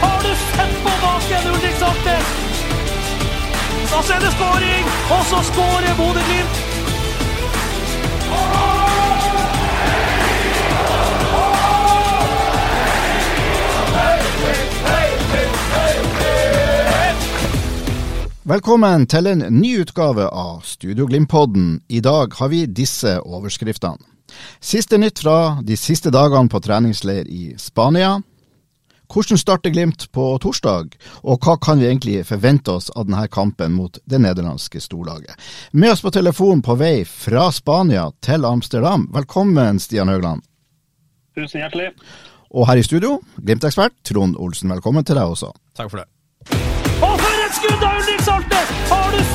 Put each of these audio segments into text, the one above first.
Har du sett på baken, Ulrik Saltnes? Så er det skåring, og så skårer Bodø-Glimt! Velkommen til en ny utgave av Studio Glimt-podden. I dag har vi disse overskriftene. Siste nytt fra de siste dagene på treningsleir i Spania. Hvordan starter Glimt på torsdag, og hva kan vi egentlig forvente oss av denne kampen mot det nederlandske storlaget? Med oss på telefon på vei fra Spania til Amsterdam. Velkommen, Stian Høgland. Tusen hjertelig. Og her i studio, Glimt-ekspert Trond Olsen. Velkommen til deg også. Takk for det. Og for et skudd av Ulrik Salte! Har du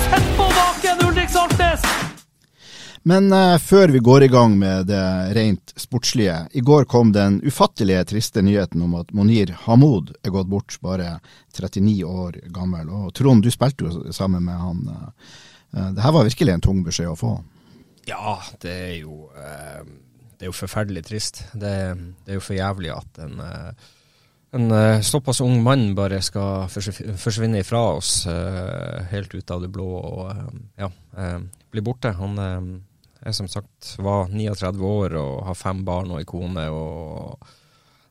Men uh, før vi går i gang med det rent sportslige. I går kom den ufattelige triste nyheten om at Monir Hamoud er gått bort, bare 39 år gammel. Og Trond, du spilte jo sammen med han. Eh, det her var virkelig en tung beskjed å få. Ja, det er jo uh, Det er jo forferdelig trist. Det, det er jo for jævlig at en, en såpass ung mann bare skal forsvinne ifra oss helt ut av det blå og ja, bli borte. Han er som sagt var 39 år og har fem barn og ei kone. og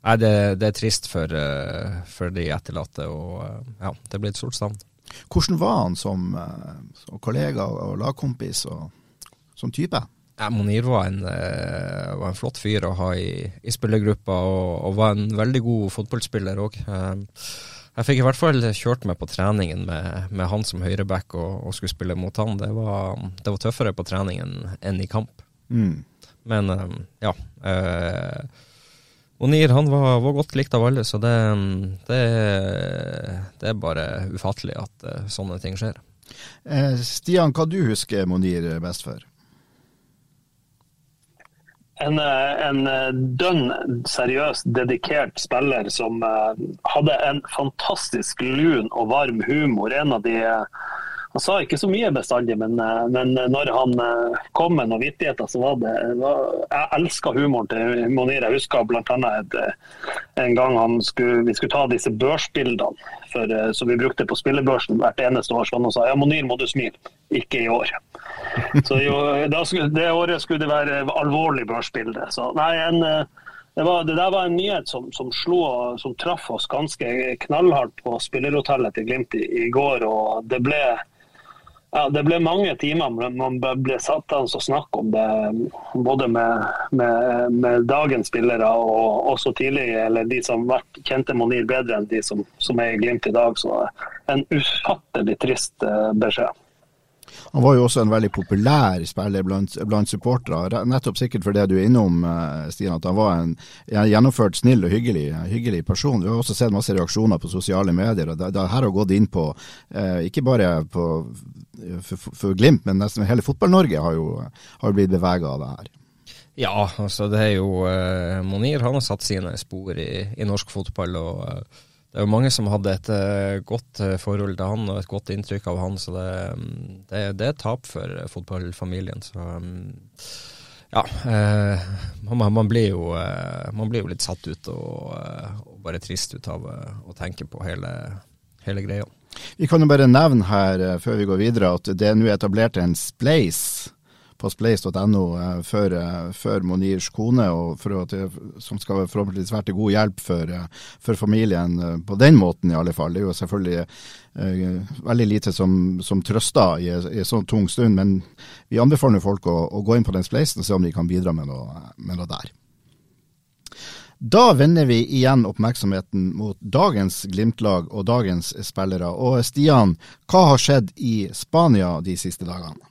Nei, det, det er trist for, eh, for de etterlatte, og eh, ja, det blir et stort savn. Hvordan var han som, eh, som kollega og lagkompis og som type? Ja, Monir var en, var en flott fyr å ha i, i spillergruppa, og, og var en veldig god fotballspiller òg. Jeg fikk i hvert fall kjørt meg på treningen med, med han som høyreback og, og skulle spille mot han. Det var, det var tøffere på treningen enn i kamp. Mm. Men eh, ja. Eh, Monir han var, var godt likt av alle, så det, det, det er bare ufattelig at eh, sånne ting skjer. Eh, Stian, hva du husker Monir best for? En, eh, en eh, dønn seriøs, dedikert spiller som eh, hadde en fantastisk lun og varm humor. En av de Han sa ikke så mye bestandig, men, eh, men når han eh, kom med noen vittigheter, så var det var, Jeg elska humoren til Monir. Jeg husker bl.a. en gang skulle, vi skulle ta disse børsbildene for, eh, som vi brukte på spillebørsen hvert eneste år. Så han sa ja, Monir må du smile, ikke i år. Så jo, skulle, Det året skulle det være alvorlig børsbilde. Så nei, en, eh, det, var, det der var en nyhet som, som slo som traff oss ganske knallhardt på spillerhotellet til Glimt i, i går. og det ble ja, Det ble mange timer men man ble satt an å snakke om det, både med, med, med dagens spillere og også tidligere, eller de som vært kjente Monir bedre enn de som, som er i Glimt i dag. Så en ufattelig trist eh, beskjed. Han var jo også en veldig populær spiller blant, blant supportere. Nettopp sikkert for det du er innom, eh, Stian, at han var en gjennomført snill og hyggelig, hyggelig person. Vi har også sett masse reaksjoner på sosiale medier. og Det, det her har gått inn på, eh, ikke bare på, for, for Glimt, men nesten hele Fotball-Norge har jo har blitt bevega av det her. Ja, altså det er jo eh, Monir han har satt sine spor i, i norsk fotball. og eh, Det er jo mange som hadde et eh, godt eh, forhold til han og et godt inntrykk av han. Så det, mm, det, det er et tap for fotballfamilien. Så mm, ja. Eh, man, man, blir jo, eh, man blir jo litt satt ut og, og bare trist ut av å tenke på hele, hele greia. Vi kan jo bare nevne her eh, før vi går videre at det er nå etablert en spleis på spleis.no eh, for, eh, for Monirs kone, for at som skal forhåpentligvis være til god hjelp for, for familien på den måten, i alle fall. Det er jo selvfølgelig eh, veldig lite som, som trøster i en sånn tung stund, men vi anbefaler folk å, å gå inn på den spleisen og se om de kan bidra med noe, med noe der. Da vender vi igjen oppmerksomheten mot dagens Glimt-lag og dagens spillere. Og Stian, hva har skjedd i Spania de siste dagene?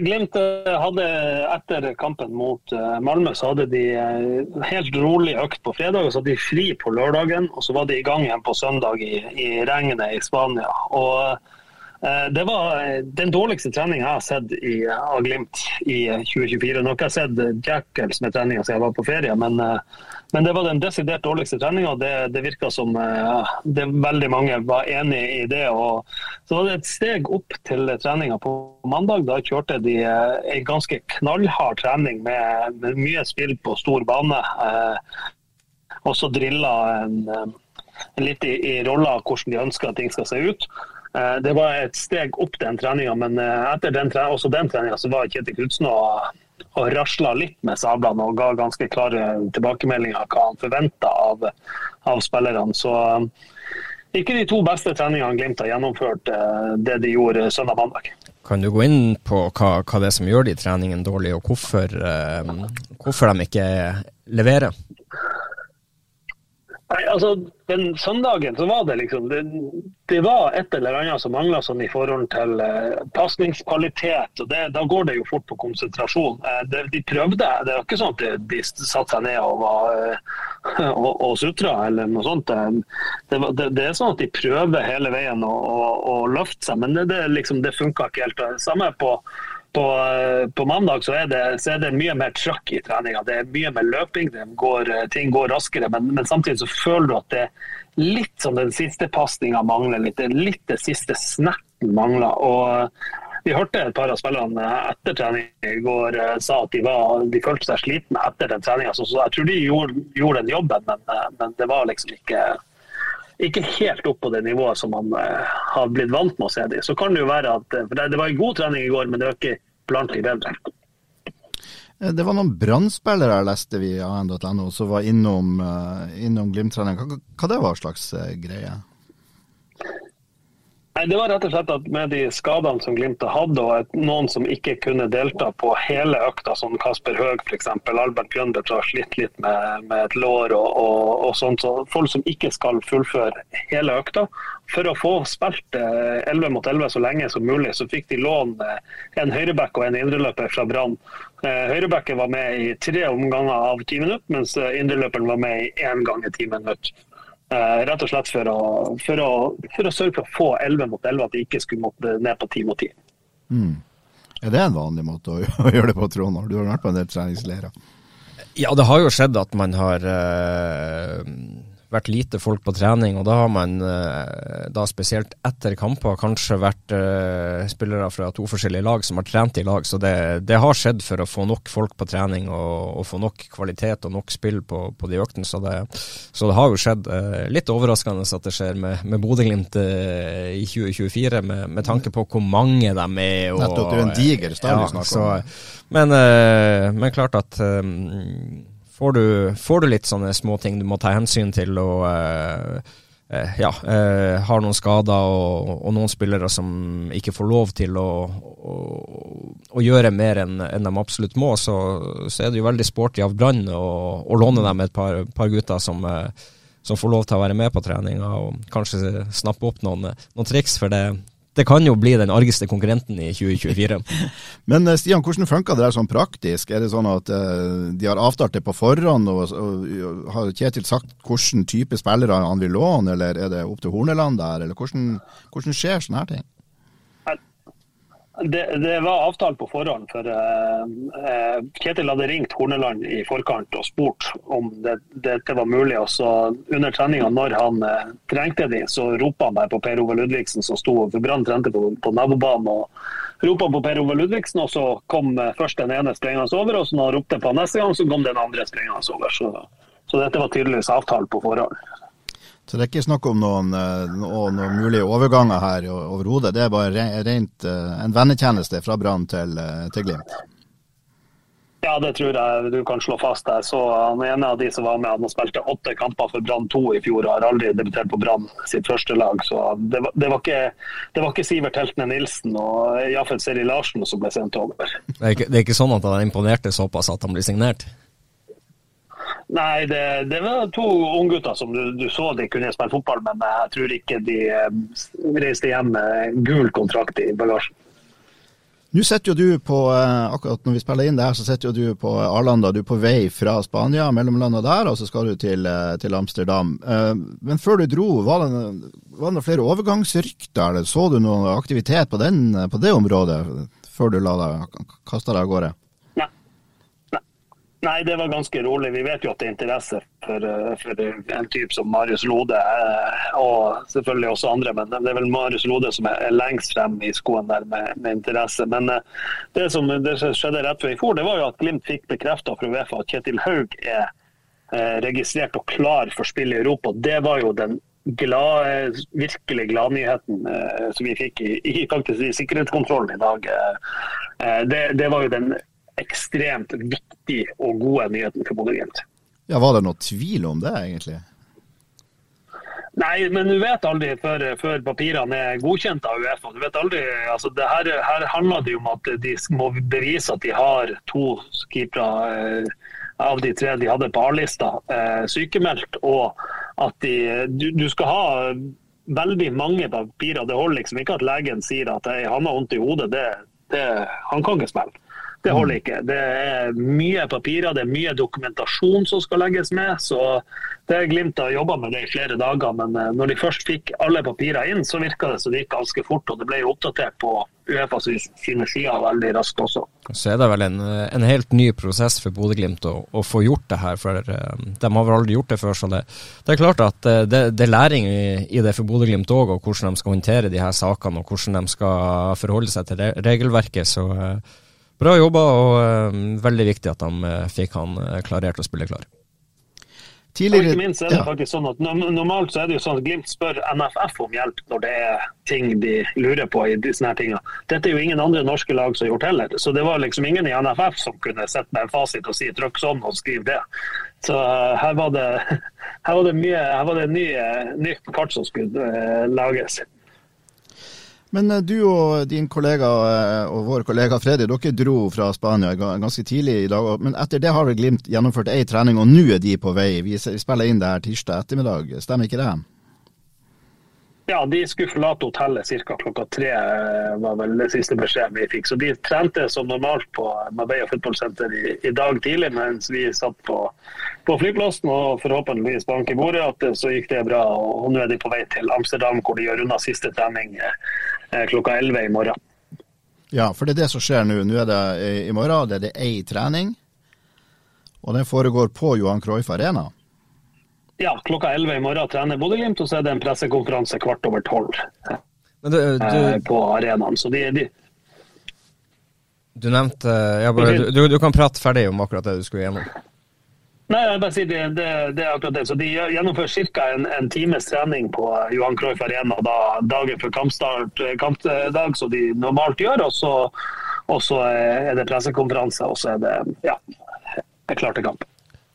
Glimt eh, hadde etter kampen mot uh, Malmö så hadde de uh, helt rolig økt på fredag. og Så hadde de fri på lørdagen, og så var de i gang igjen på søndag i, i regnet i Spania. Og Det var den dårligste treninga jeg har sett i, av Glimt i 2024. Nå har ikke jeg sett Jackals med treninga siden jeg var på ferie, men men det var den desidert dårligste treninga. Det, det virka som ja, det, veldig mange var enig i det. Og så var det et steg opp til treninga på mandag. Da kjørte de en ganske knallhard trening med, med, mye spill på stor bane. Og så drilla en, litt i, i rolla hvordan de ønsker at ting skal se ut. Det var et steg opp den treninga, men etter den, også den treninga så var Kjetil Knutsen og og rasla litt med sablene og ga ganske klare tilbakemeldinger hva han forventa av, av, spillerne. Så um, ikke de to beste treningene Glimt har gjennomført det de gjorde søndag mandag. Kan du gå inn på hva, hva det er som gjør de treningene dårlige, og hvorfor, hvorfor de ikke leverer? Nei, altså, Den søndagen så var det liksom Det, det var et eller annet som mangla sånn i forhold til eh, pasningskvalitet. og Da går det jo fort på konsentrasjon. Eh, det, de prøvde. Det er ikke sånn at de, de satte seg ned og, var, eh, og, og sutra eller noe sånt. Det, det, det, er sånn at de prøver hele veien å, å, å løfte seg, men det, det, liksom, det funka ikke helt. Samme på på, på, mandag så er, det, så er, det, mye mer trøkk i treninga. Det er mye mer løping, går, ting går raskere. Men, men, samtidig så føler du at det er litt som den siste pasninga mangler. Litt, litt det siste snerten mangler. Og vi hørte et par av spillerne etter trening i går eh, sa at de, var, de følte seg slitne etter den treninga. Så, så, jeg tror de gjorde, gjorde den jobben, men, eh, men det var liksom ikke ikke helt opp på det nivået som man uh, har blitt vant med å se dem. Så kan det jo være at for det, var en god trening i går, men det var ikke blant de bedre. Eh, det var noen brannspillere jeg leste via an.no som var innom, innom Glimt-trening. Hva, hva det var slags greie? Nei, Det var rett og slett at med de skadene som Glimt hatt, og noen som ikke kunne delta på hele økta, som Kasper Høeg f.eks., Albert Bjørnbeth har slitt litt med, med et lår og, og, og, sånt. Så folk som ikke skal fullføre hele økta. For å få spilt 11 eh, mot 11 så lenge som mulig, så fikk de låne en høyreback og en indreløper fra Brann. Eh, høyrebacken var med i tre omganger av ti minutter, mens eh, indreløperen var med i én gang i ti minutter. Uh, rett og slett for å, for, å, for å, sørge for å få 11 mot 11, at de ikke skulle måtte ned på 10 mot 10. Mm. Er det en vanlig måte å, å gjøre det på, Trond? Du har vært på en del treningsleirer? Ja, det har jo skjedd at man har uh, vært lite folk på trening, og da har man eh, da spesielt etter kamper kanskje vært uh, spillere fra to forskjellige lag som har trent i lag. Så det, det har skjedd for å få nok folk på trening og, og få nok kvalitet og nok spill på, på de øktene. Så, så det, har jo skjedd. Uh, litt overraskende at det skjer med, med Bodø-Glimt i 2024, med, med, tanke på hvor mange de er. Og, Nettopp, det er en diger stall vi snakker om. Men, men klart at får du, får du litt sånne småting du må ta hensyn til, og uh, ja, eh, har noen skader og, og, noen spillere som ikke får lov til å, å, å gjøre mer enn en de absolutt må, så, så, er det jo veldig sporty av Brann å låne dem et par, par gutter som, som, får lov til å være med på treninga og kanskje snappe opp noen, noen triks. For det, det kan jo bli den argeste konkurrenten i 2024. Men eh, Stian, hvordan funker det der sånn praktisk? Er det sånn at uh, de har avtalt det på forhånd, og, og, og, har Kjetil sagt hvilken type spillere han vil låne, eller er det opp til Horneland der, eller hvordan, hvordan skjer sånne her ting? Det, det, var avtalt på forhånd. for uh, Kjetil hadde ringt Horneland i forkant og spurt om det, dette var mulig. og så Under treninga, når han uh, trengte de, så ropa han meg på Per Ove Ludvigsen, som sto for Brann trente på, på nabobanen. og ropa på Per Ove Ludvigsen, og så kom uh, først den ene sprengende over. og så Når han ropte på neste gang, så kom den andre sprengende over. Så, så dette var tydeligvis avtalt på forhånd. Så det er ikke snakk om noen, eh, noen, noen mulige overganger her overhodet. Det er bare rent eh, en vennetjeneste fra Brann til, eh, til, Glimt. Ja, det tror jeg du kan slå fast. der. så han ene av de som var med, han spilte åtte kamper for Brann 2 i fjor og har aldri debutert på Brann sitt første lag. Så det var, det var, ikke, det var ikke, Sivert Heltene Nilsen og Jafet Seri Larsen som ble sendt over. Det er ikke, det er ikke sånn at han imponerte såpass at han blir signert? Nei, det, det var to unggutter som du, du, så de kunne spille fotball, men jeg tror ikke de eh, reiste hjem med gul kontrakt i bagasjen. Nå sitter jo du på, eh, akkurat når vi spiller inn det her, så jo du på Arlanda. Du er på vei fra Spania, mellomlanda der, og så skal du til, eh, til Amsterdam. Men før du dro, var det, var det flere overgangsrykter? eller Så du noe aktivitet på, den, på det området før du la deg, kasta deg av gårde? Nei. Det var ganske rolig. Vi vet jo at det er interesse for, eh, for en type som Marius Lode, eh, og selvfølgelig også andre. Men det er vel Marius Lode som er lengst frem i skoen der med, med interesse. Men eh, det som, det som skjedde rett før i fjor, det var jo at Glimt fikk bekrefta fra Uefa at Kjetil Haug er registrert og klar for spill i Europa. Det var jo den glad, virkelig gladnyheten eh, som vi fikk i, i, faktisk i sikkerhetskontrollen i dag. Det, det var jo den ekstremt viktig og gode nyheten for Bodø-Glimt. Ja, Var det noe tvil om det, egentlig? Nei, men du vet aldri før, før papirene er godkjent av Uefa. Du vet aldri, altså det her, her handler det om at de må bevise at de har to keepere eh, av de tre de hadde på A-lista eh, sykemeldt, og at de, du, du, skal ha veldig mange papirer. Det holder liksom ikke at legen sier at han har vondt i hodet. Det, det, han kan ikke spille. Det holder ikke. Det er mye papirer, det er mye dokumentasjon som skal legges med. så det er Glimt har jobba med det i flere dager, men eh, når de først fikk alle papirer inn, så virka det som det gikk ganske fort. og Det ble jo oppdatert på Uefa sine sider veldig raskt også. Så er det vel en, en helt ny prosess for Bodø-Glimt å, å, få gjort det her, for eh, de har vel aldri gjort det før. så Det, det er klart at eh, det, det er læring i, i, det for Bodø-Glimt òg, og hvordan de skal håndtere de her sakene og hvordan de skal forholde seg til regelverket. så Bra jobba, og uh, veldig viktig at de uh, fikk han uh, klarert å spille klar. Tidligere, og ikke minst er det ja. faktisk sånn at Normalt så er det jo sånn at Glimt spør NFF om hjelp når det er ting de lurer på. i disse her tingene. Dette er jo ingen andre norske lag som har gjort heller. Så det var liksom ingen i NFF som kunne sette med en fasit og si 'trykk sånn' og skriv det. Så her var det, her var det mye, her var det ny, nytt kart som skulle lages. Men eh, du og din kollega eh, og vår kollega Freddy, dere dro fra Spania ganske tidlig i dag. Men etter det har vel Glimt gjennomført ei trening, og nå er de på vei. Vi spiller inn det her tirsdag ettermiddag, stemmer ikke det? Ja, de skulle forlate hotellet ca. klokka tre, eh, var vel det siste beskjeden vi fikk. Så de trente som normalt på Marbella fotballsenter i, i, dag tidlig, mens vi satt på, på flyplassen og forhåpentligvis bank i bordet. At så gikk det bra. Og nå er de på vei til Amsterdam, hvor de gjør unna siste trening klokka 11 i morgen. Ja, for det er det som skjer nå. Nå er det i morgen det er det ei trening, og den foregår på Johan Cruyff Arena. Ja, klokka 11 i morgen trener Bodø-Glimt, og så er det en pressekonferanse kvart over tolv eh, på arenaen. Så de, de Du nevnte ja, bare, du, du, kan prate ferdig om akkurat det du skulle gjennom. Nei, jeg bare sier det, det, det, er akkurat det. Så De gjennomfører ca. En, en, times trening på Johan Cruyff Arena da, dagen før kampstart, kampdag, som de normalt gjør. Og så, og så er det pressekonferanse, og så er det ja, er klar til kamp.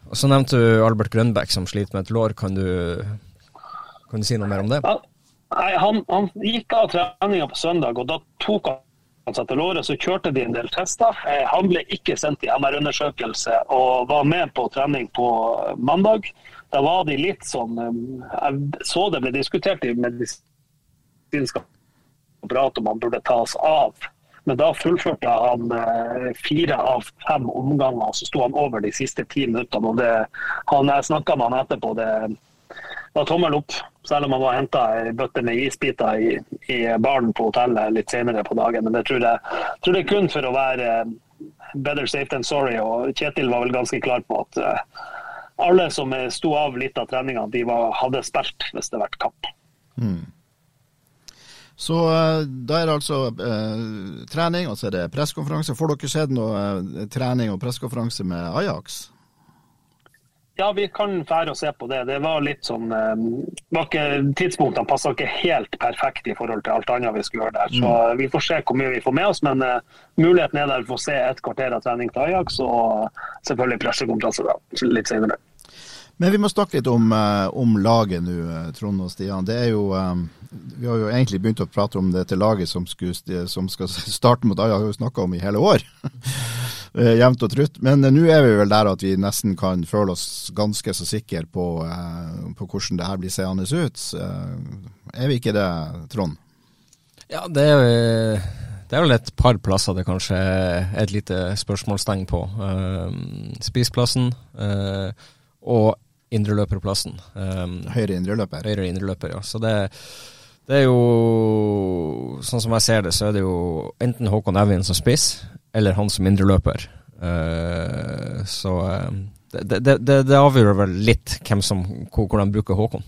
Og Så nevnte du Albert Grønbæk som sliter med et lår. Kan du, kan du si noe mer om det? Nei, han, han, gikk av treninga på søndag, og da tok han seg til låret. Så kjørte de en del tester. Eh, han ble ikke sendt i MR-undersøkelse og var med på trening på mandag. Da var de litt sånn eh, Jeg så det ble diskutert i medisinsk apparat om han burde tas av men da fullførte han eh, fire av fem omganger, så sto han over de siste ti minuttene. og det, han Jeg snakka med han etterpå. det var tommel opp, selv om han var henta ei bøtte med isbiter i, i baren på hotellet litt senere på dagen. Men det tror jeg, tror det er kun for å være eh, better safe than sorry. og Kjetil var vel ganske klar på at uh, alle som sto av litt av treninga, de var, hadde spilt hvis det hadde vært kamp. Mm. Så eh, da er det altså eh, trening, og så er det pressekonferanse. Får dere sett noe eh, trening og pressekonferanse med Ajax? Ja, vi kan fære og se på det. Det var litt sånn eh, var ikke, Tidspunktene passa ikke helt perfekt i forhold til alt annet vi skulle gjøre der. Så mm. vi får se hvor mye vi får med oss. Men uh, muligheten er der for å se et kvarter av trening til Ajax, og selvfølgelig pressekonferanse litt senere. Men vi må snakke litt om, om laget nå, Trond og Stian. Det er jo um vi har jo egentlig begynt å prate om det til laget som, skulle, som skal starte mot Ajax, har jo snakka om i hele år. Eh, jevnt og trutt. Men eh, nå er vi vel der at vi nesten kan føle oss ganske så sikre på, eh, på hvordan det her blir seende ut. Er vi ikke det, Trond? Ja, det er, det er vel et par plasser det kanskje er et lite spørsmålstegn på. Uh, Spissplassen uh, og indreløperplassen. Um, høyre indreløper. Høyre indreløper, ja. Så det, det, er jo Sånn som jeg ser det, så er det jo enten Håkon Evjen som spiss, eller han som indreløper. Uh, så det, det, det, det, avgjør vel litt hvem som, hvordan bruker Håkon.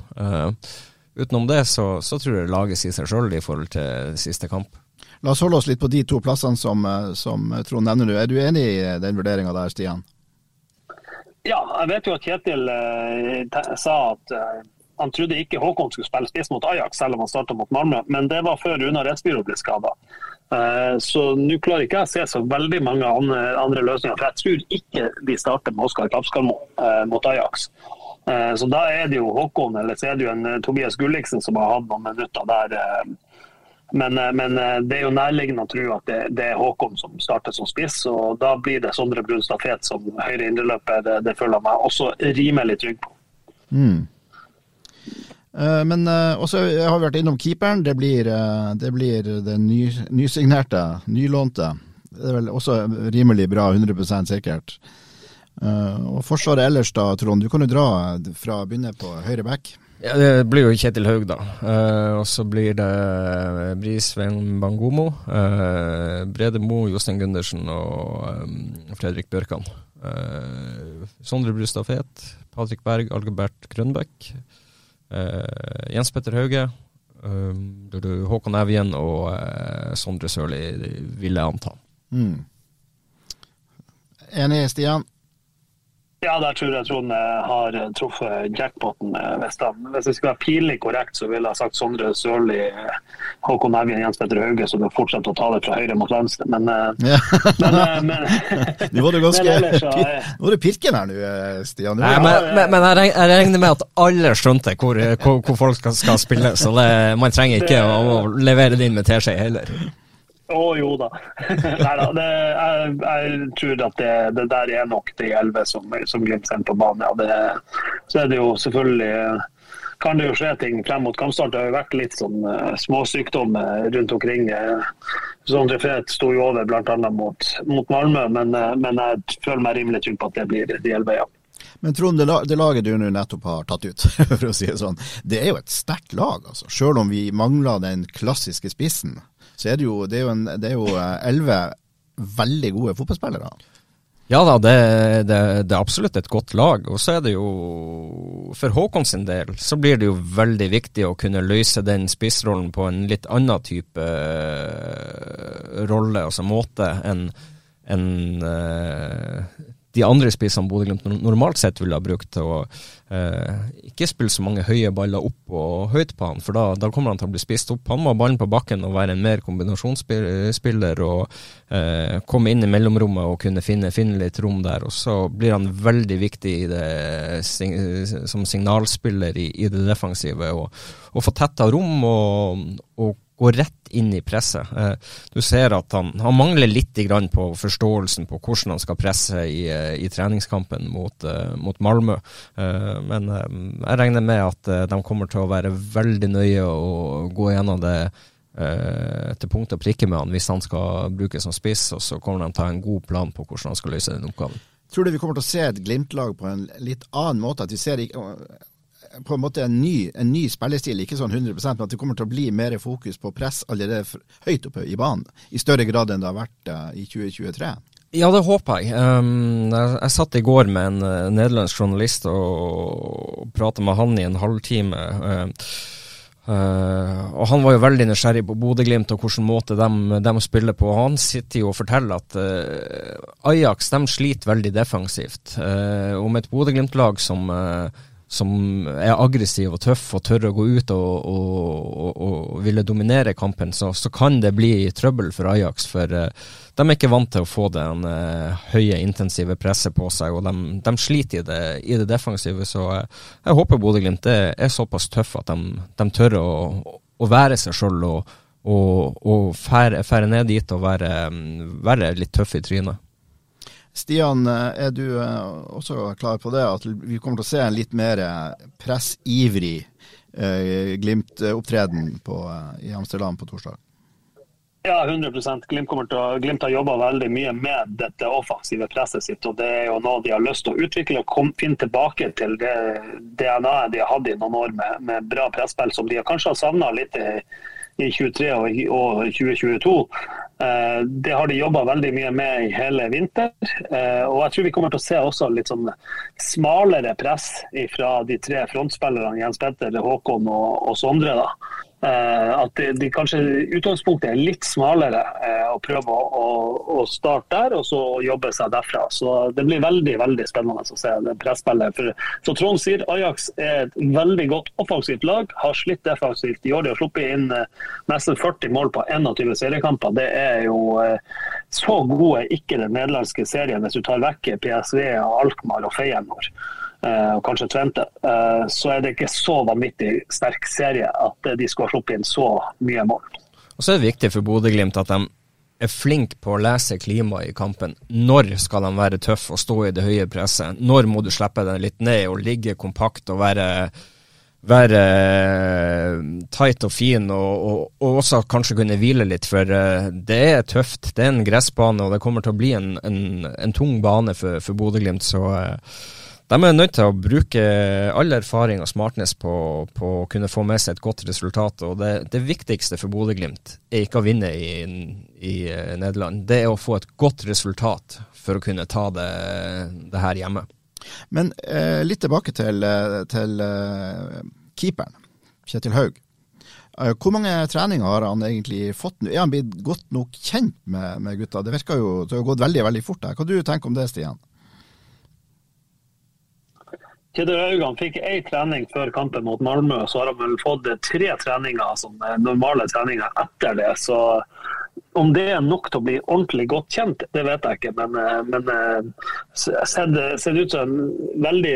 utenom det så, så tror jeg laget sier seg sjøl i forhold til siste kamp. La oss holde oss litt på de to plassene som, som Trond nevner nå. Er du enig i den vurderinga der, Stian? Ja, jeg vet jo at Kjetil eh, sa at eh, han trodde ikke Håkon skulle spille spiss mot Ajax, selv om han starta mot Malmö. Men det var før Runar Rettsbyrå ble skada. Eh, så nå klarer ikke jeg å se så veldig mange andre, løsninger. For jeg tror ikke de starter med Oskar Kapskarmo eh, mot Ajax. Eh, så da er det jo Håkon, eller så er det jo en Tobias Gulliksen som har hatt noen minutter der men, men, det er jo nærliggende å tro at det, det, er Håkon som starter som spiss. og Da blir det Sondre Brunstad Fet som høyre indreløper. Det, det, føler jeg meg også rimelig trygg på. Mm. Uh, men også, jeg har vært innom keeperen. Det blir, det blir den ny, nysignerte, nylånte. Det er vel også rimelig bra, 100 sikkert. og Forsvaret ellers da, Trond. Du kan jo dra fra å begynne på høyre back. Ja, Det blir jo Kjetil Haug, da. Uh, og så blir det Brisveen Bangomo, Brede Mo, Jostein Gundersen og Fredrik Bjørkan. Sondre Brustad Fet, Patrick Berg, Algebert Grønbæk, Jens Petter Hauge, Håkon Evjen og Sondre Sørli, vil jeg anta. Mm. Enig, Stian? Ja, der tror jeg Trond har truffet jackpoten. Hvis, da, hvis det skulle være pinlig korrekt, så ville jeg sagt Sondre Sørli, Håkon Evjen, Jens Petter Hauge, så du fortsetter å ta det fra høyre mot venstre. Men, eh, ja. men, eh, men Nå var du ganske ellers, Nå var du pirken her nå, eh, Stian. Nei, men, men, men jeg regner med at alle skjønte hvor, hvor, hvor folk skal, skal, spille, så det, man trenger ikke å levere det inn med teskje heller. Å oh, jo da. Nei da. Jeg, jeg, tror at det, det, der er nok de elleve som, som Glimt sender på banen. Ja, det, så er det jo selvfølgelig kan det jo skje ting frem mot kampstart. Det har jo vært litt sånn uh, småsykdom rundt omkring. Uh, Sondre Fet sto jo over bl.a. Mot, mot Malmö, men, uh, men, jeg føler meg rimelig trygg på at det blir de elleve, ja. Men Trond, det, det laget du nå nettopp har tatt ut, for å si det sånn, det er jo et sterkt lag. altså. Selv om vi mangler den klassiske spissen så er det jo, det er jo, en, det er jo eh, elleve veldig gode fotballspillere. Ja da, det, det, det, er absolutt et godt lag. Og så er det jo, for Håkon sin del, så blir det jo veldig viktig å kunne løse den spissrollen på en litt annen type uh, rolle, altså måte, enn en, uh, de andre spissene Bodø-Glimt normalt sett ville ha brukt til å eh, ikke spille så mange høye baller opp og høyt på han, for da, da, kommer han til å bli spist opp. Han må ha ballen på bakken og være en mer kombinasjonsspiller og eh, komme inn i mellomrommet og kunne finne, finne, litt rom der. Og så blir han veldig viktig det, som signalspiller i, i det defensive. Og, og få tetta rom og, og gå rett inn i presset. Eh, du ser at han, han mangler litt på forståelsen på hvordan han skal presse i, eh, i treningskampen mot, uh, mot Malmö. Uh, men jeg regner med at de kommer til å være veldig nøye og gå gjennom det til punkt og prikke med han hvis han skal brukes som spiss, og så kommer de til å ha en god plan på hvordan han skal løse den oppgaven. Tror du vi kommer til å se et Glimt-lag på en litt annen måte? At vi ser på en måte en ny, en ny spillestil, ikke sånn 100% men at det kommer til å bli mer fokus på press allerede høyt oppe i banen, i større grad enn det har vært uh, i 2023? Ja, det håper jeg. Um, jeg, jeg satt i går med en uh, nederlandsk journalist og, og prata med han i en halvtime. Uh, Uh, og Han var jo veldig nysgjerrig på Bodø-Glimt og hvilken måte de, de, spiller på. Han sitter jo og forteller at uh, Ajax de sliter veldig defensivt. Uh, og et Bodø-Glimt-lag som som er aggressiv og tøff og tør å gå ut og, og, og, og ville dominere kampen, så, så, kan det bli trøbbel for Ajax. For uh, de er ikke vant til å få det uh, høye, intensive presset på seg, og de, de sliter i det, i det, defensive. Så uh, jeg håper Bodø-Glimt er, såpass tøff at de, de tør å, å, være seg sjøl og, og, fære, ned dit og være, være litt tøff i trynet. Stian, eh, er du eh, også klar på det, at vi kommer til å se en litt mer eh, pressivrig Glimt-opptreden i Amsterdam på torsdag? Ja, 100% Glimt, kommer til å, Glimt har jobba veldig mye med dette offensive presset sitt. og Det er jo noe de har lyst til å utvikle og kom, finne tilbake til det DNA-et de har hatt i noen år med, med bra presspill, som de kanskje har savna litt i, i 23 og, og 2022. Eh, det har de jobba veldig mye med i hele vinter. Eh, og jeg tror vi kommer til å se også litt sånn smalere press fra de tre frontspillerne Jens Petter, Håkon og, og Sondre. da. Uh, at de, de, kanskje utgangspunktet er litt smalere uh, og prøve å, å, å, starte der og så jobbe seg derfra. Så Det blir veldig veldig spennende å se det presspillet. For, så Trond sier Ajax er et veldig godt offensivt lag. Har slitt defensivt i år. De har sluppet inn uh, nesten 40 mål på 21 seriekamper. Det er jo så gode ikke den nederlandske serien hvis du tar vekk PSV, Alkmaar og Feyenoord. Eh, og kanskje Tvente, eh, så er det ikke så vanvittig sterk serie at de skal slippe inn så mye mål. Og Så er det viktig for Bodø-Glimt at de er flinke på å lese klimaet i kampen. Når skal de være tøffe og stå i det høye presset? Når må du slippe den litt ned og ligge kompakt og være, være tight og fin, og, og, og, også kanskje kunne hvile litt. For eh, det er tøft. Det er en gressbane, og det kommer til å bli en, en, en tung bane for, for Bodø-Glimt. så de er nødt til å bruke all erfaring og smartness på, på, å kunne få med seg et godt resultat. og Det, det viktigste for Bodø-Glimt er ikke å vinne i, i, eh, Nederland, det er å få et godt resultat for å kunne ta det, det her hjemme. Men eh, litt tilbake til, eh, til eh, keeperen, Kjetil Haug. Uh, hvor mange treninger har han egentlig fått? Er han blitt godt nok kjent med, med gutta? Det virker jo det har gått veldig veldig fort her. Hva du tenker om det, Stian? Kjetil Haugan fikk én trening før kampen mot Malmö, så har han vel fått tre treninger som normale treninger etter det. Så om det er nok til å bli ordentlig godt kjent, det vet jeg ikke. Men, eh, men eh, ser det ut som veldig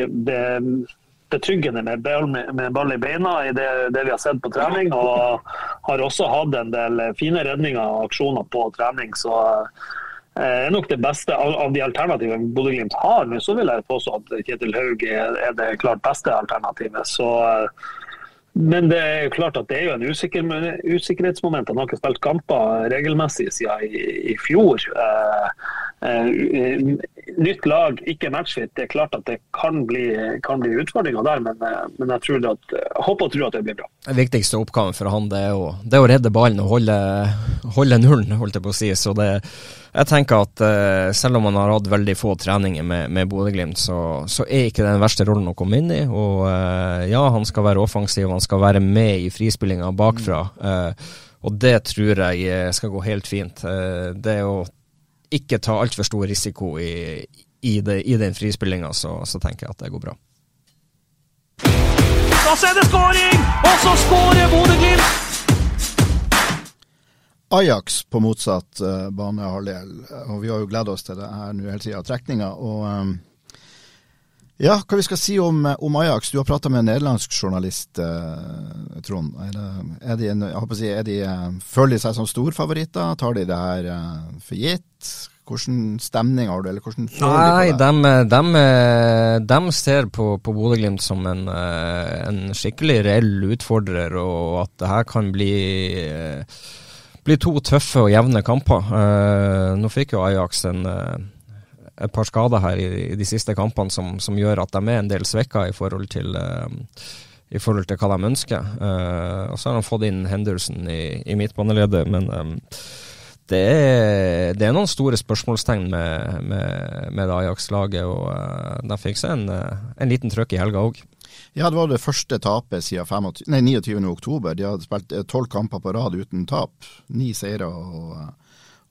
betryggende med med ball i beina i det, det, vi har sett på trening. Og har også hatt en del fine redninger og aksjoner på trening. så er nok det beste av, av de alternativene Bodø-Glimt har. Men så vil jeg påstå at Kjetil Haug er, det klart beste alternativet. Så, men det er jo klart at det er jo en usikker, usikkerhetsmoment. Han har ikke spilt kamper regelmessig siden i, i fjor. Eh, eh, nytt lag, ikke matchfit. Det er klart at det kan bli, kan bli utfordringer der, men, eh, men jeg, at, jeg håper og tror at det blir bra. Den viktigste oppgaven for han det er å, det er å redde ballen og holde, holde nullen, holdt jeg på å si. Så det jeg tenker at uh, selv om han har hatt veldig få treninger med, med Bodø-Glimt, så, så, er ikke det den verste rollen å komme inn i. Og uh, ja, han skal være offensiv, han skal være med i frispillinga bakfra. Uh, og det tror jeg skal gå helt fint. det å ikke ta altfor stor risiko i, i, det, i den frispillinga, så, så tenker jeg at det går bra. Så er det skåring! Og så skårer Bodø-Glimt! Ajax på motsatt uh, banehalvdel, og vi har jo gleda oss til det her nå hele tida, trekninga. Og um, ja, hva vi skal si om, om Ajax? Du har prata med en nederlandsk journalist, uh, Trond. Er, det, er, de, jeg håper å si, er de, uh, føler de seg som storfavoritter? Tar de det her uh, for gitt? Hvordan stemning har du, eller hvordan Nei? De, de, de ser på, på Bodø-Glimt som en, en, skikkelig reell utfordrer, og at det her kan bli blir to tøffe og jevne kamper. Uh, nå fikk jo Ajax en, uh, et par skader her i, de siste kampene som, som, gjør at de er en del svekka i forhold til, uh, i forhold til hva de ønsker. og så har de fått inn Henderson i, i midtbaneleddet, men um, det, er, det er, noen store spørsmålstegn med, med, med Ajax-laget, og de fikk seg en, en liten trøkk i helga òg. Ja, det var det første tapet siden 25, nei, 29. oktober. De hadde spilt eh, tolv kamper på rad uten tap. Ni seire og,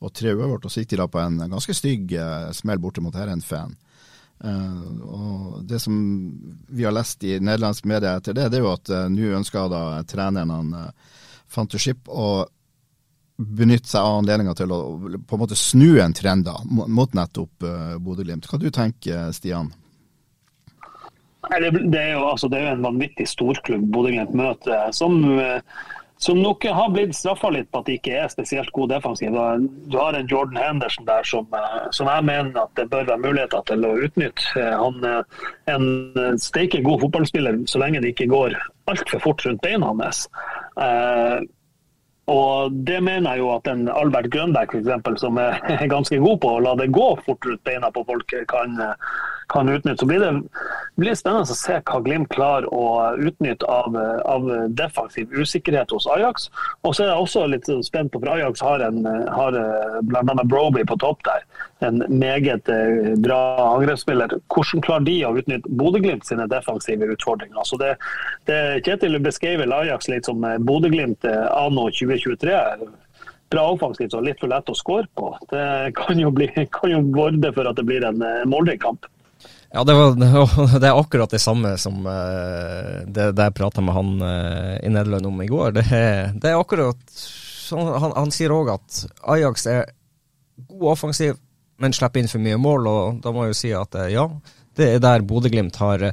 og tre uavgjort. Og så gikk de da på en ganske stygg uh, smell borte mot Herrenfen. Uh, eh, Det som vi har lest i nederlandsk media etter det, det er jo at uh, nå ønsker da treneren han uh, Fantoship å benytte seg av anledninga til å på en måte snu en trend da, mot nettopp uh, Bodø-Glimt. Hva du tenker Stian? Det, er jo, altså, det er jo en vanvittig storklubb Bodø-Glimt møter, som, som nok har blitt straffa litt på at de ikke er spesielt gode defensiv. Du har en Jordan Henderson der som, som jeg mener at det bør være muligheter til å utnytte. Han er en steike god fotballspiller så lenge det ikke går altfor fort rundt beina hans. Og det mener jeg jo at en Albert Grønberg for eksempel, som er ganske god på å la det gå fortere ut beina på folk, kan, kan utnytte. Så blir det blir spennende å se hva Glimt klarer å utnytte av, av defensiv usikkerhet hos Ajax. Og så er jeg også litt spent på, for Ajax har, en, har bl.a. Broby på topp der. En meget eh, bra angrepsspiller. Hvordan klarer de å utnytte Bodø-Glimt sine defensive utfordringer? Altså det, det Kjetil beskrev Ajax litt som Bodø-Glimt eh, anno 2023 bra offensivt og litt for lett å skåre på. Det kan jo, bli, kan jo borde for at det blir en eh, målrik kamp. Ja, det, var, det, er akkurat det samme som det, det, jeg prata med han i Nederland om i går. Det det er akkurat sånn, han, han, sier òg at Ajax er god offensiv, men slipper inn for mye mål. og Da må jeg jo si at uh, ja, det er der Bodø-Glimt har,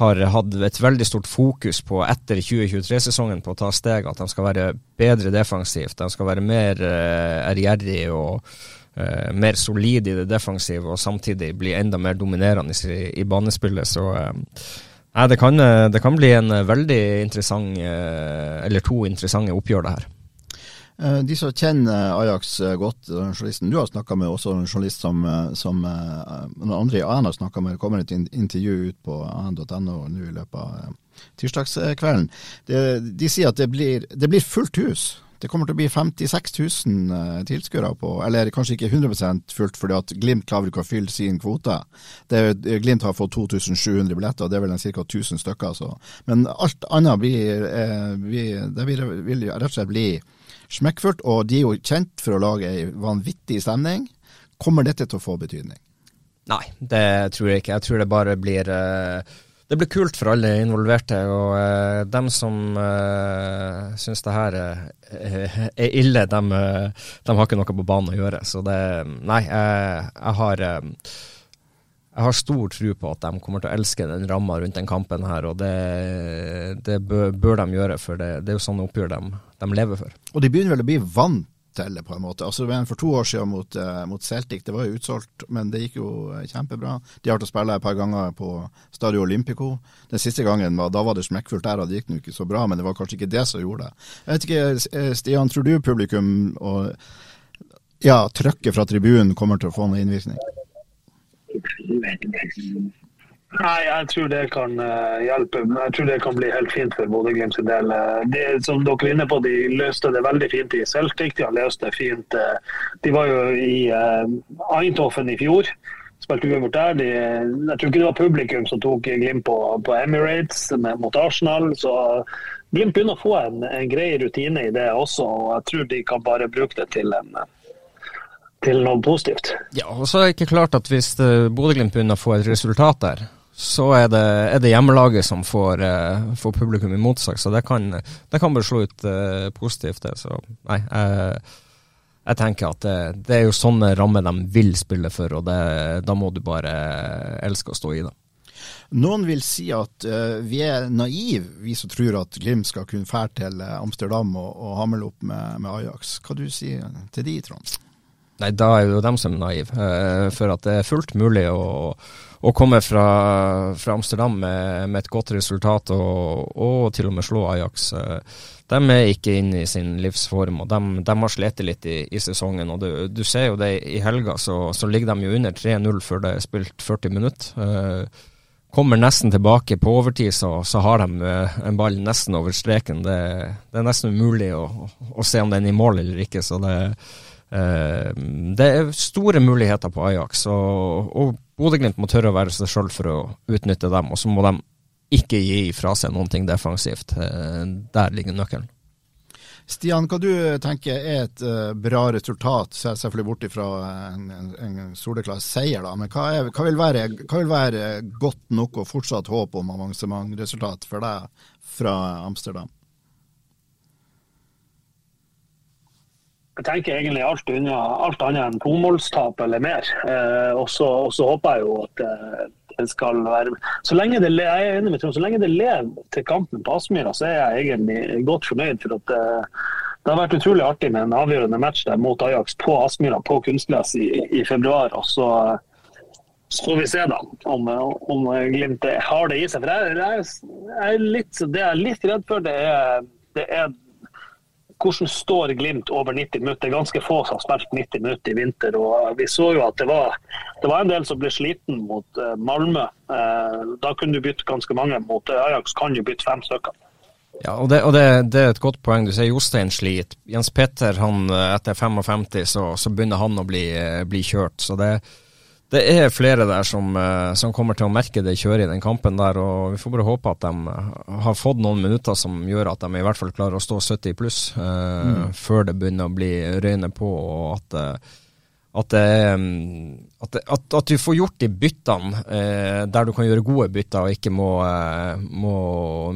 har hatt et veldig stort fokus på etter 2023-sesongen på å ta steg, at de skal være bedre defensivt, de skal være mer ærgjerrige og uh, mer solid i det defensive og samtidig bli enda mer dominerende i, i banespillet. Så uh, nei, det kan, eh, det kan, bli en veldig interessant, uh, eller to interessante oppgjør, det her. De som kjenner Ajax godt, journalisten du har snakka med, også en journalist som, som noen andre i AN har snakka med, det kommer et intervju ut på an.no nå i løpet av tirsdagskvelden. De, de sier at det blir, det blir fullt hus det kommer til å bli 56 000 eh, tilskuere på, eller kanskje ikke 100 fullt, fordi at Glimt klarer ikke å fylle sin kvote. Det, Glimt har fått 2700 billetter, og det er vel ca. 1000 stykker. Så. Men alt annet blir, eh, blir, det vil rett og slett bli smekkfullt, og de er jo kjent for å lage ei vanvittig stemning. Kommer dette til å få betydning? Nei, det tror jeg ikke. Jeg tror det bare blir uh det blir kult for alle involverte. Og uh, dem som uh, syns det her er, ille, dem, de har ikke noe på banen å gjøre. Så det Nei, jeg, jeg har jeg har stor tro på at de kommer til å elske den ramma rundt den kampen her, og det, det bør, bør, de gjøre, for det, det er jo sånne oppgjør de, de lever for. Og de begynner vel å bli vant til det, på en måte. Altså, For to år siden mot, uh, mot, Celtic, det var jo utsolgt, men det gikk jo uh, kjempebra. De har vært og spille et par ganger på Stadio Olympico. Den siste gangen da var det smekkfullt der, og det gikk nå ikke så bra, men det var kanskje ikke det som gjorde det. Jeg vet ikke, eh, Stian, tror du publikum og ja, trøkket fra tribunen kommer til å få noen innvirkning? Nei, jeg tror det kan uh, hjelpe. Jeg tror det kan bli helt fint for Bodø-Glimt sin del. Eh, det, som dere er inne på, De løste det veldig fint i Celtic. De har løst det fint. Uh, de var jo i Eintoffen i fjor. Spilte uavgjort der. De, jeg tror ikke det var publikum som tok Glimt på, på Emirates mot Arsenal. så Glimt begynner å få en, en grei rutine i det også. og Jeg tror de kan bare bruke det til en til noe positivt. Ja, og så er det ikke klart at Hvis Bodø-Glimt begynner å få et resultat der, så er det, er det hjemmelaget som får, uh, får, publikum imot seg. Så det kan, det kan bare slå ut uh, positivt, det. Så nei, jeg, jeg tenker at det, det, er jo sånne rammer de vil spille for, og det, da må du bare elske å stå i det. Noen vil si at uh, vi er naive, vi som tror at Glimt skal kunne fære til Amsterdam og, og hamle opp med, med, Ajax. Hva du sier til de, Trond? Nei, da er det jo dem som er naive. Uh, for at det er fullt mulig å å komme fra, fra Amsterdam med, med, et godt resultat og, og, til og med slå Ajax. Eh, de er ikke inne i sin livsform, og de, de har slitt litt i, i, sesongen. og du, du, ser jo det I helga så, så ligger de jo under 3-0 før det er spilt 40 minutter. Eh, kommer nesten tilbake på overtid, så, så har de eh, en ball nesten over streken. Det, det er nesten umulig å, å, se om den er i mål eller ikke. så det Eh, det er store muligheter på Ajax, og, og Bodø-Glimt må tørre å være seg sjøl for å utnytte dem. Og så må de ikke gi fra seg noen ting defensivt. Eh, der ligger nøkkelen. Stian, hva du tenker er et uh, bra resultat, selvfølgelig bort ifra en, en, en soleklar seier, da, men hva, er, hva, vil være, hva, vil være, godt nok og fortsatt håp om avansementresultat for deg fra Amsterdam? Jeg tenker egentlig alt, unna, alt annet enn tomålstap eller mer. Eh, og så håper jeg jo at eh, det skal være så lenge det, Jeg er enig med Trond, så lenge det lever til kampen på Aspmyra, så er jeg egentlig godt fornøyd. for at eh, det har vært utrolig artig med en avgjørende match der mot Ajax på Aspmyra på kunstgress i, i, februar. og så, får vi se da om, om Glimt har det i seg. For jeg, jeg, jeg litt, Det jeg er litt redd for, det er, det er hvordan står Glimt over 90 minutter? Det er ganske få som har spilt 90 minutter i vinter. og Vi så jo at det var, det var en del som ble sliten mot uh, Malmö. Uh, da kunne du bytte ganske mange. Mot uh, Ajax kan du bytte fem stykker. Ja, og, det, og det, det, er et godt poeng. Du sier Jostein sliter. Jens Petter, han, etter 55 så, så begynner han å bli, bli kjørt. Så det, det er flere der som, som, kommer til å merke det kjøret i den kampen der. og Vi får bare håpe at de har fått noen minutter som gjør at de i hvert fall klarer å stå 70 pluss uh, mm. før det begynner å bli røyne på. og at at, at, at, at, du får gjort de byttene eh, der du kan gjøre gode bytter, og ikke må, eh, må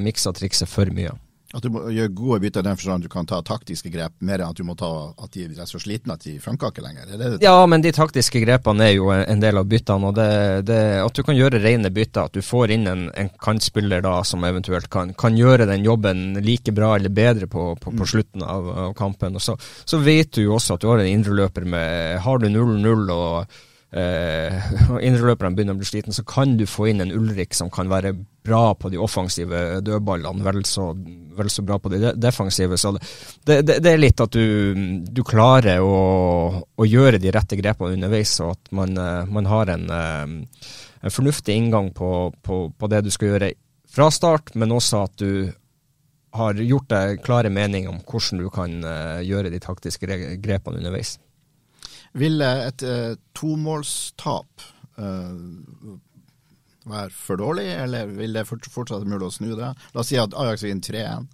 mikse og trikse for mye. At du må gjøre gode bytter i den forstand du kan ta taktiske grep, mer enn at du må ta at de er så slitne at de framkaker ikke lenger? Det det? Ja, men de taktiske grepene er jo en del av byttene. og det, det, At du kan gjøre rene bytter, at du får inn en, en kantspiller da som eventuelt kan, kan, gjøre den jobben like bra eller bedre på, på, på mm. slutten av, av kampen. Og så, så, vet du jo også at du har en indreløper med Har du 0-0 og eh, indreløperne begynner å bli sliten, så kan du få inn en Ulrik som kan være bra på de offensive dødballene, vel så, vel så bra på de defensive. Så det, det, det er litt at du, du klarer å, å, gjøre de rette grepene underveis, og at man, eh, man har en, eh, en, fornuftig inngang på, på, på det du skal gjøre fra start, men også at du har gjort deg klare meninger om hvordan du kan uh, gjøre de taktiske grepene underveis. Vil et eh, tomålstap eh, være for dårlig, eller vil det fortsatt være mulig å snu det? La oss si at Ajax vinner 3-1.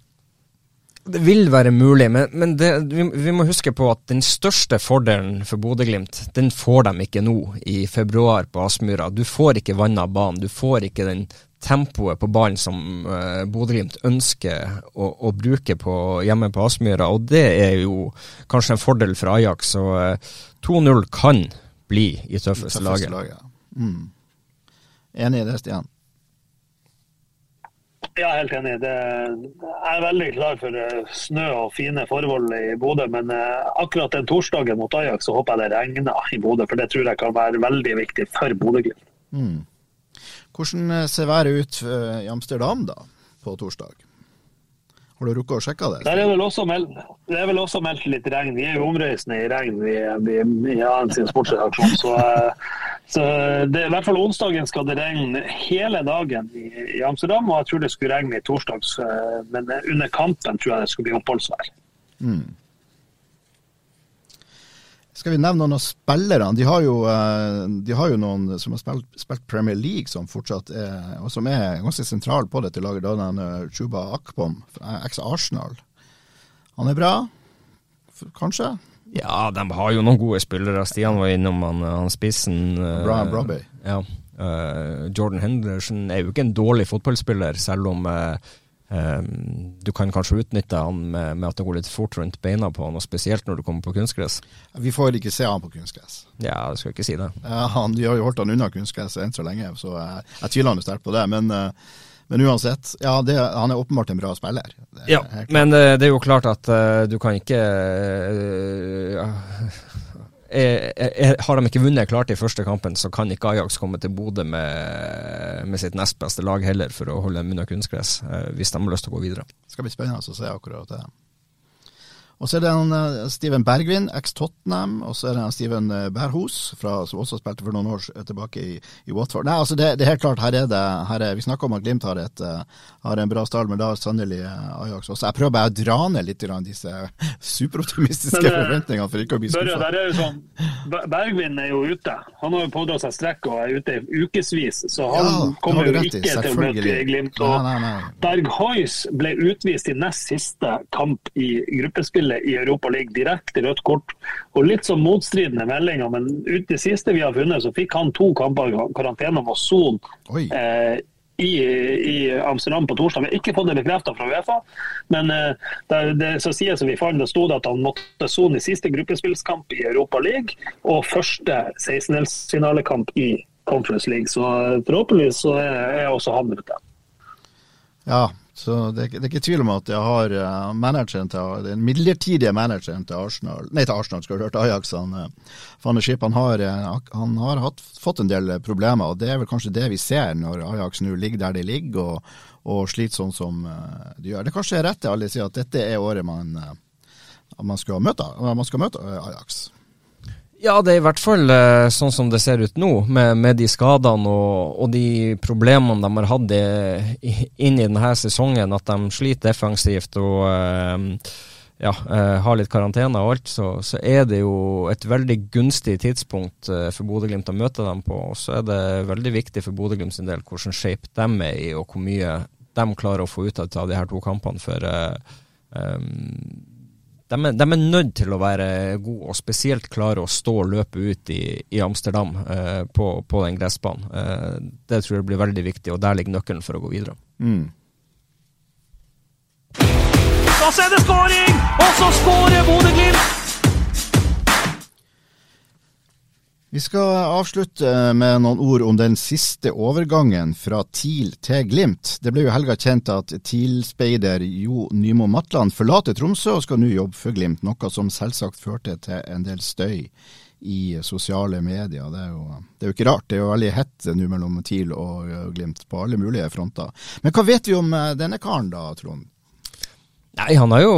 Det vil være mulig, men, men det, vi, vi, må huske på at den største fordelen for Bodø-Glimt, den får de ikke nå i februar på Aspmyra. Du får ikke vanna banen, du får ikke den tempoet på ballen som uh, Bodø-Glimt ønsker å, å, bruke på, hjemme på Aspmyra, og det er jo kanskje en fordel for Ajax. Så uh, 2-0 kan bli i tøffeste, tøffeste laget. laget. Mm. Enig i det, Stian? Ja, helt enig. Det, jeg er veldig klar for eh, snø og fine forhold i Bodø. Men eh, akkurat den torsdagen mot Ajax så håper jeg det regner i Bodø. For det tror jeg kan være veldig viktig for Bodø-Glimt. Mm. Hvordan eh, ser været ut i Amsterdam da, på torsdag? Har du rukket å sjekke det? Der er vel også meldt, det er vel også meldt litt regn. Vi er jo omreisende i regn vi, vi, i AN sin sportsredaksjon. Så, eh, så det, i hvert fall onsdagen skal det regne hele dagen i, i, Amsterdam. Og jeg tror det skulle regne i torsdags, eh, men under kampen tror jeg det skulle bli oppholdsvær. Mm. Skal vi nevne noen av spillerne? De har jo, eh, de har jo noen som har spilt, spilt, Premier League, som fortsatt er, og som er ganske sentral på dette laget. Da den eh, Chuba Akpom, eks-Arsenal. Han er bra, kanskje? Ja, de har jo noen gode spillere. Stian var innom han, han spissen. Eh, Brian Brobby. Ja. Jordan Henderson er jo ikke en dårlig fotballspiller, selv om du kan kanskje utnytte han med, med, at det går litt fort rundt beina på han, og spesielt når du kommer på kunstgress. Vi får ikke se han på kunstgress. Ja, jeg skal ikke si det. Ja, han, de har jo holdt han unna kunstgress enn så lenge, så jeg, jeg tviler han sterkt på det. Men, uh, men uansett, ja, det, han er åpenbart en bra spiller. ja, men uh, det er jo klart at uh, du kan ikke er, er, har de ikke vunnet klart i første kampen, så kan ikke Ajax komme til Bodø med, med, sitt nest beste lag heller for å holde dem unna kunstgress, eh, hvis de har lyst til å gå videre. Det skal bli spennende å se akkurat det. Og så er det en uh, Steven Bergvin, eks-Tottenham, og så er det en Steven Berhus, Berhos, fra, som også spilte for noen år tilbake i, i Watford. Nei, altså det, det, er helt klart, her er det her er, Vi snakker om at Glimt har, et, uh, har en bra stall, men da sannelig Ajax også. Jeg prøver bare å dra ned litt disse superoptimistiske forventningene for ikke å bli skuffa. Sånn, Bergvin er jo ute. Han har jo pådratt seg strekk og er ute i ukevis, så han ja, kommer jo ikke til å møte Glimt. Og nei, nei, nei. Berg Hoys ble utvist i nest siste kamp i gruppespill spillet i Europa League direkte rødt kort. Og litt sånn motstridende meldinger, men ut det siste vi har funnet, så fikk han to kamper i karantene og son eh, i, i, Amsterdam på torsdag. Vi har ikke fått det bekreftet fra Uefa, men eh, det, det så sier som vi fant, det stod at han måtte sone i siste gruppespillskamp i Europa League og første 16-delsfinalekamp i Conference League. Så eh, forhåpentligvis så er, er også han ute. Ja, så det, det, er ikke tvil om at jeg har uh, manageren til, den midlertidige manageren til Arsenal Nei, til Arsenal, skal du høre, Ajax. Han, uh, Van han har, uh, han har hatt, fått en del problemer, og det er vel kanskje det vi ser når Ajax nå ligger der de ligger og, og sliter sånn som de gjør. Det er kanskje rett til alle sier at dette er året man man skal møte, man skal møte Ajax? Ja, det er i hvert fall eh, sånn som det ser ut nå, med, med de skadene og, og, de problemene de har hatt inn i denne sesongen. At de sliter defensivt og eh, ja, eh, har litt karantene og alt, så, så, er det jo et veldig gunstig tidspunkt for Bodø-Glimt å møte dem på. Og så er det veldig viktig for Bodø-Glimt sin del hvordan shape de er i, og hvor mye de klarer å få ut av de her to kampene. For um, de er, de er, nødt til å være gode, og spesielt klare å stå og løpe ut i, i Amsterdam eh, på, på, den gressbanen. Eh, det tror jeg blir veldig viktig, og der ligger nøkkelen for å gå videre. Mm. Da er det skåring! Og så skårer Bodø-Glimt! Vi skal avslutte med noen ord om den siste overgangen fra TIL til Glimt. Det ble jo helga kjent at TIL-speider Jo Nymo Matland forlater Tromsø og skal nå jobbe for Glimt, noe som selvsagt førte til en del støy i sosiale medier. Det er jo, det er jo ikke rart, det er jo veldig hett nå mellom TIL og Glimt på alle mulige fronter. Men hva vet vi om denne karen da, Trond? Nei, han har jo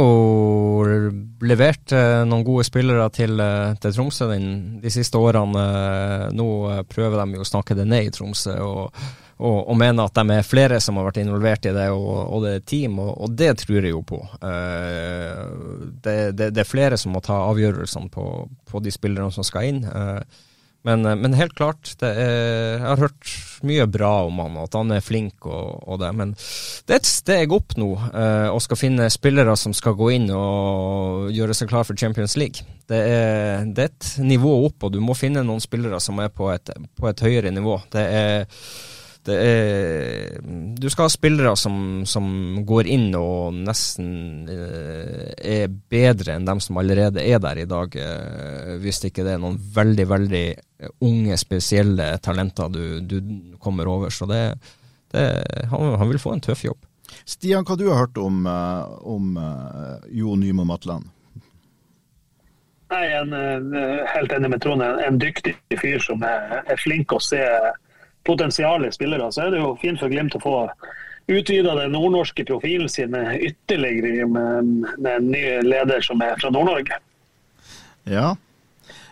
levert eh, noen gode spillere til, eh, til Tromsø den, de siste årene. Eh, nå eh, prøver de jo å snakke det ned i Tromsø, og, og, og mener at de er flere som har vært involvert i det, og, og det er team, og, det tror jeg jo på. Eh, det, det, det, er flere som må ta avgjørelsene på, på de spillerne som skal inn. Eh, men, eh, men, helt klart, er, jeg har hørt mye bra om han, at han er flink og, og det. Men det er et steg opp nå eh, å skal finne spillere som skal gå inn og gjøre seg klar for Champions League. Det er, det er et nivå opp, og du må finne noen spillere som er på et, på et høyere nivå. Det er er, du skal ha spillere som, som, går inn og nesten eh, er bedre enn dem som allerede er der i dag, eh, hvis ikke det er noen veldig, veldig unge, spesielle talenter du, du kommer over. Så det, det, han, han, vil få en tøff jobb. Stian, hva du har hørt om, eh, om Jo Nymo Matland? Nei, en, helt enig med Trond. En, en dyktig fyr som er, er flink å se potensiale spillere, så er det jo fint for Glimt å få utvida den nordnorske profilen sin ytterligere med, med en ny leder som er fra Nord-Norge. Ja.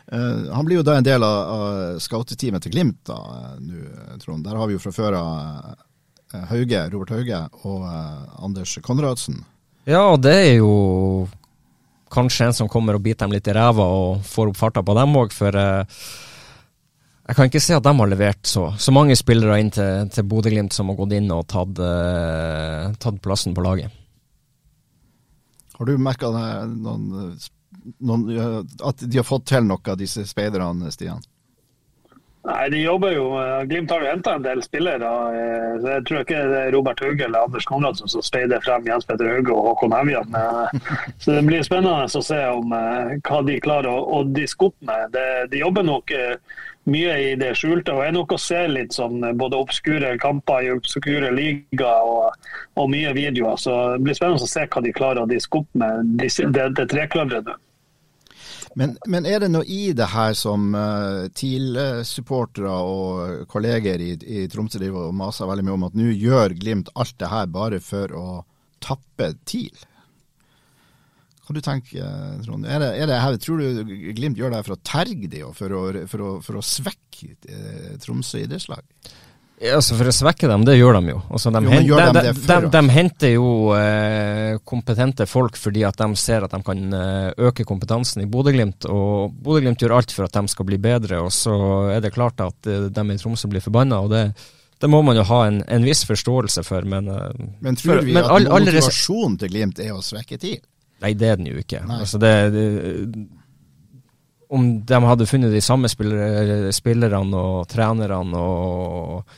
Uh, han blir jo da en del av, av scouteteamet til Glimt, da, nå, Trond. Der har vi jo fra før av Hauge, Robert Hauge og Anders Konradsen. Ja, det er jo kanskje en som kommer og biter dem litt i ræva og får opp farta på dem òg, for jeg kan ikke se at de har levert så, så mange spillere inn til, til Bodø-Glimt som har gått inn og tatt, tatt plassen på laget. Har du merka noen, noen, at de har fått til noe av disse speiderne, Stian? Nei, de jobber jo. Glimt har jo henta en del spillere. Eh, så Jeg tror ikke det er Robert Hauge eller Anders Konradsen som speider frem Jens Petter Hauge og Håkon Evjan. Eh, så det blir spennende å se om hva de klarer å, å diske opp med. De jobber nok mye i det skjulte. og er nok å se litt sånn eh, både obskure kamper i obskure liga og, og, mye videoer. Så det blir spennende å se hva de klarer å diske opp med det, det trekløveret. Men, men, er det noe i det her som uh, TIL-supportere og kolleger i, i Tromsø driver og maser veldig mye om, at nå gjør Glimt alt det her bare for å tappe TIL? Hva du tenker Trond? Er det, er det her, tror du Glimt gjør det her for å terge de og for å, for å, for å svekke eh, Tromsø idrettslag? Ja, altså For å svekke dem, det gjør de jo. Altså, de, jo hent, de, de, de, de, henter jo eh, kompetente folk fordi at de ser at de kan eh, øke kompetansen i Bodø-Glimt. Og Bodø-Glimt gjør alt for at de skal bli bedre, og så er det klart at eh, de i Tromsø blir forbanna. og det, det må man jo ha en, en viss forståelse for, men eh, Men tror vi for, at motivasjonen til Glimt er å svekke TIL? Nei, det er den jo ikke. Altså det, det, om de hadde funnet de samme spillerne og trenerne og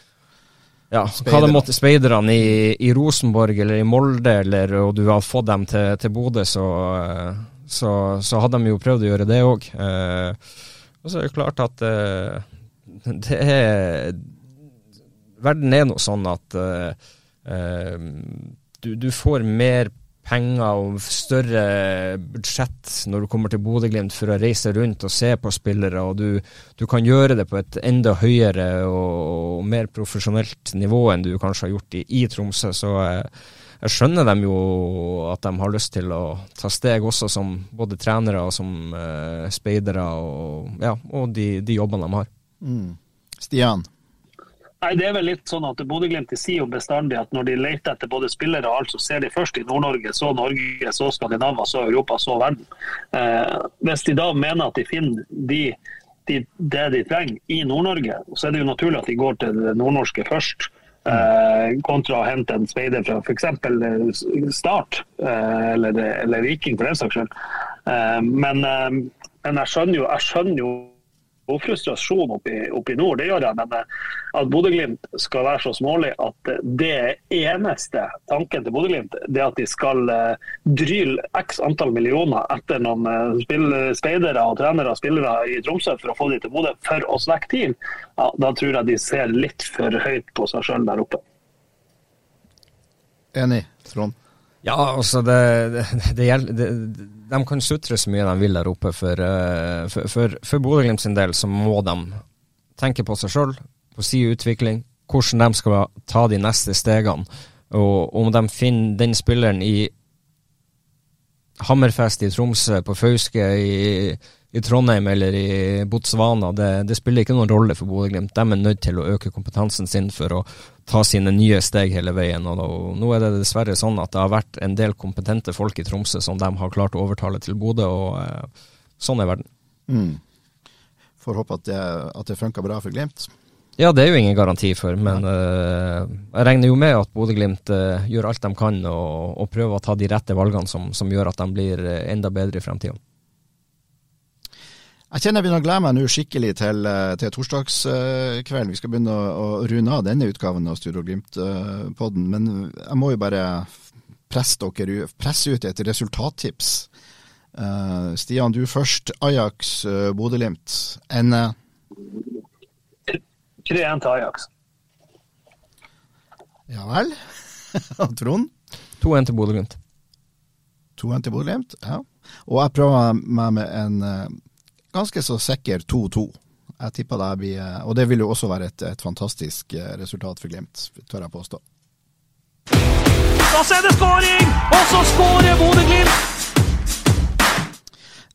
ja, hva det måtte speiderne i, i, Rosenborg eller i Molde, eller, og du hadde fått dem til, til Bodø, så, så, så, hadde de jo prøvd å gjøre det òg. Eh, og så er det klart at eh, det er Verden er nå sånn at eh, eh du, du, får mer penger og større budsjett når du kommer til Bodø-Glimt for å reise rundt og se på spillere, og du, du, kan gjøre det på et enda høyere og, og mer profesjonelt nivå enn du kanskje har gjort i, i Tromsø. Så, jeg skjønner dem jo at de har lyst til å ta steg også som både trenere og som uh, speidere, og, ja, og de, de, jobbene de har. Mm. Stian? Nei, det er vel litt sånn at Bodø-Glimt sier jo bestandig at når de leter etter både spillere og alt, så ser de først i Nord-Norge, så Norge, så Skandinavia, så Europa, så verden. Eh, hvis de da mener at de finner de, de, det de trenger i Nord-Norge, så er det jo naturlig at de går til det nordnorske først. Eh, kontra å hente en speider fra f.eks. Eh, Start eh, eller, eller, Viking, for den saks skyld. Eh, men, eh, men jeg skjønner jo, jeg skjønner jo og frustrasjon oppe i, nord, det gjør jeg. Men eh, at Bodø-Glimt skal være så smålig at det eneste tanken til Bodø-Glimt er at de skal uh, dryle x antall millioner etter noen uh, speidere og trenere og spillere i Tromsø for å få de til Bodø for å svekke TIL, ja, da tror jeg de ser litt for høyt på seg sjøl der oppe. Enig, Trond? Ja, altså det, det, det, det de kan sutre så mye de vil der oppe. For, eh, for, for, for Bodø-Glimt sin del så må de tenke på seg sjøl, på sin utvikling, hvordan de skal ta de neste stegene. Og om de finner den spilleren i Hammerfest i Tromsø, på Fauske i i Trondheim eller i Botswana, det, det spiller ikke noen rolle for Bodø-Glimt. De er nødt til å øke kompetansen sin for å ta sine nye steg hele veien. Og, og Nå er det dessverre sånn at det har vært en del kompetente folk i Tromsø som de har klart å overtale til Bodø, og eh, sånn er verden. Mm. Får håpe at det, at det funka bra for Glimt. Ja, det er jo ingen garanti for, men uh, jeg regner jo med at Bodø-Glimt uh, gjør alt de kan og, og, prøver å ta de rette valgene som, som gjør at de blir enda bedre i fremtida. Jeg kjenner jeg begynner å glede meg nå skikkelig til, eh, til torsdagskvelden. Vi skal begynne å, å runde av denne utgaven av Studio Glimt-podden. Men jeg må jo bare presse, dere, presse ut et resultattips. Uh, Stian, du først. Ajax, uh, Bodø-Glimt. Ende? 3-1 til Ajax. Ja vel. Trond? 2-1 til Bodø-Glimt. 2-1 til Bodø-Glimt, ja. Og jeg prøver meg med en ganske så sikker 2-2. Jeg tipper det blir Og det vil jo også være et, et fantastisk eh, resultat for Glimt, tør jeg påstå. Da er det skåring! Og så skårer Bodø-Glimt!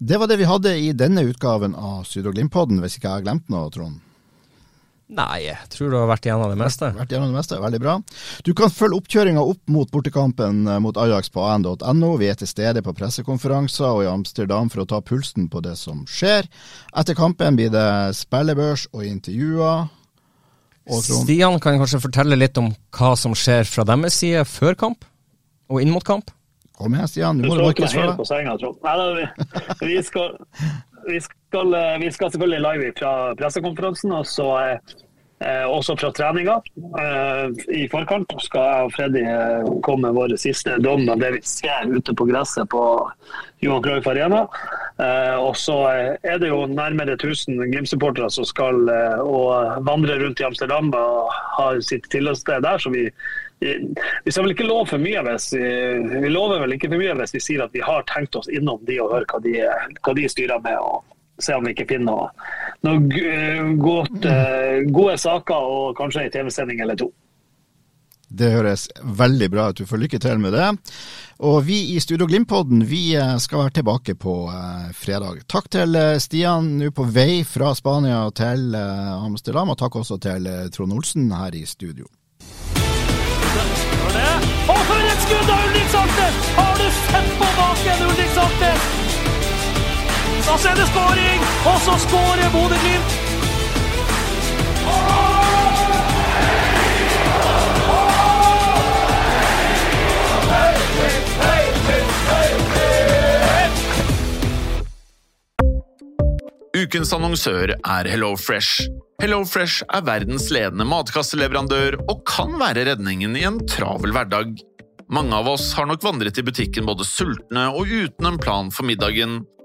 Det var det vi hadde i denne utgaven av Studio Glimt-podden, hvis ikke jeg har glemt noe, Trond. Nei, jeg tror du har vært gjennom det meste. Vært gjennom det meste, Veldig bra. Du kan følge oppkjøringa opp mot bortekampen eh, mot Ajax på an.no. Vi er til stede på pressekonferanser og i Amsterdam for å ta pulsen på det som skjer. Etter kampen blir det spillebørs og intervjuer. Og Stian kan kanskje fortelle litt om hva som skjer fra deres side før kamp og inn mot kamp? Kom igjen, Stian. Du må helt på Senga, Nei, vi, vi, skal, vi, skal, eh, vi skal selvfølgelig live fra pressekonferansen. og så eh, Eh, også fra treninga eh, i forkant skal jeg og Freddy eh, komme med våre siste dom av det vi ser ute på gresset på Johan Cruyff Arena. Eh, og så er det jo nærmere 1000 Glimt-supportere som skal vandre rundt i Amsterdam og ha sitt tilholdssted der. så vi vi skal vel ikke love for mye hvis vi lover vel ikke for mye hvis vi sier at vi har tenkt oss innom de og hører hva de, hva de styrer med. og se om vi ikke finner noe, noe godt, uh, gode saker og kanskje en TV-sending eller to. Det høres veldig bra ut. Du får lykke til med det. Og vi i Studio Glimt-podden vi eh, skal være tilbake på fredag. Takk til Stian nå på vei fra Spania til Amsterdam, og takk også til Trond Olsen her i studio. Og for et skudd av Ulrik Saltnes! Har du sett på baken, Ulrik Saltnes? Da er det skåring! Og så skårer Bodø-Glimt! Ukens annonsør er Hello Fresh. Hello Fresh er verdens ledende matkasseleverandør og kan være redningen i en travel hverdag. Mange av oss har nok vandret i butikken både sultne og uten en plan for middagen,